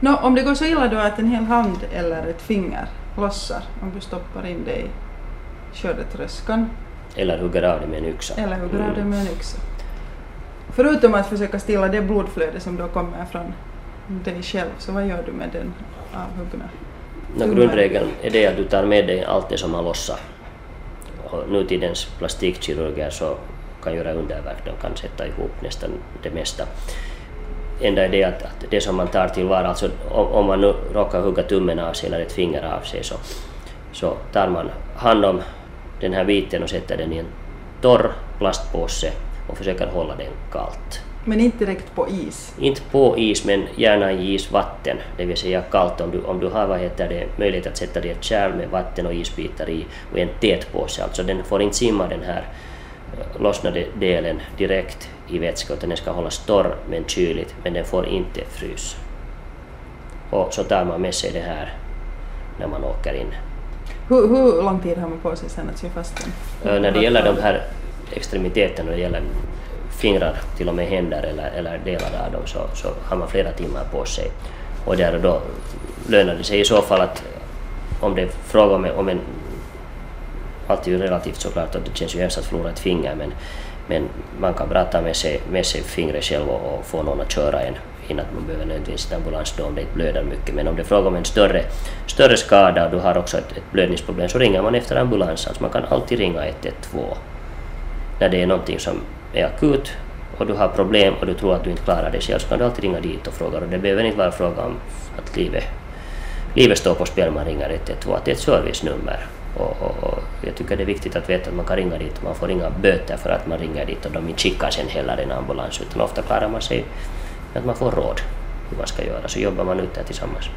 Nå, om det går så illa då att en hel hand eller ett finger lossar om du stoppar in det i skördetröskan Eller hugger av det med en yxa. eller hugger av det Mm. med en yxa. Förutom att försöka stilla det blodflöde som då kommer från dig själv, så vad gör du med den avhuggna? No, grundregeln är det att du tar med dig allt det som har lossat. Och nutidens plastikkirurger så kan göra underverk, de kan sätta ihop nästan det mesta. Enda är det att, att det som man tar tillvara, alltså om, om man nu råkar hugga tummen av sig eller ett finger av sig så, så tar man hand om den här biten och sätter den i en torr plastpåse och försöker hålla den kallt. Men inte direkt på is. Inte på is, men gärna i isvatten, det vill säga kallt. Om du, om du har vad heter det, möjlighet att sätta det i ett kärl med vatten och isbitar i och en tät påse, alltså den får inte simma den här lossnade delen direkt i vätska utan den ska hållas torr men kyligt, men den får inte frysa. Och så tar man med sig det här när man åker in. Hur, hur lång tid har man på sig sen att sy fast den? Eh, När det gäller de här extremiteterna, det gäller fingrar, till och med händer eller, eller delar av dem, så, så har man flera timmar på sig. Och där och då lönar det sig i så fall att om det är fråga om en... Allt är ju relativt såklart och det känns ju hemskt att förlora ett finger men, men man kan bra ta med sig, med sig fingret själv och, och få någon att köra en innan man behöver nödvändigtvis en ambulans då om det inte blöder mycket. Men om det är fråga om en större, större skada och du har också ett, ett blödningsproblem så ringer man efter ambulans. Alltså man kan alltid ringa 112 när det är någonting som är akut och du har problem och du tror att du inte klarar det själv så kan du alltid ringa dit och fråga. Och det behöver inte vara fråga om att livet, livet står på spel man ringer 112. Att det är ett servicenummer. Och, och, och jag tycker det är viktigt att veta att man kan ringa dit och man får inga böter för att man ringer dit och de inte skickar sen heller en ambulans utan ofta klarar man sig med att man får råd hur man ska göra så jobbar man ut det tillsammans.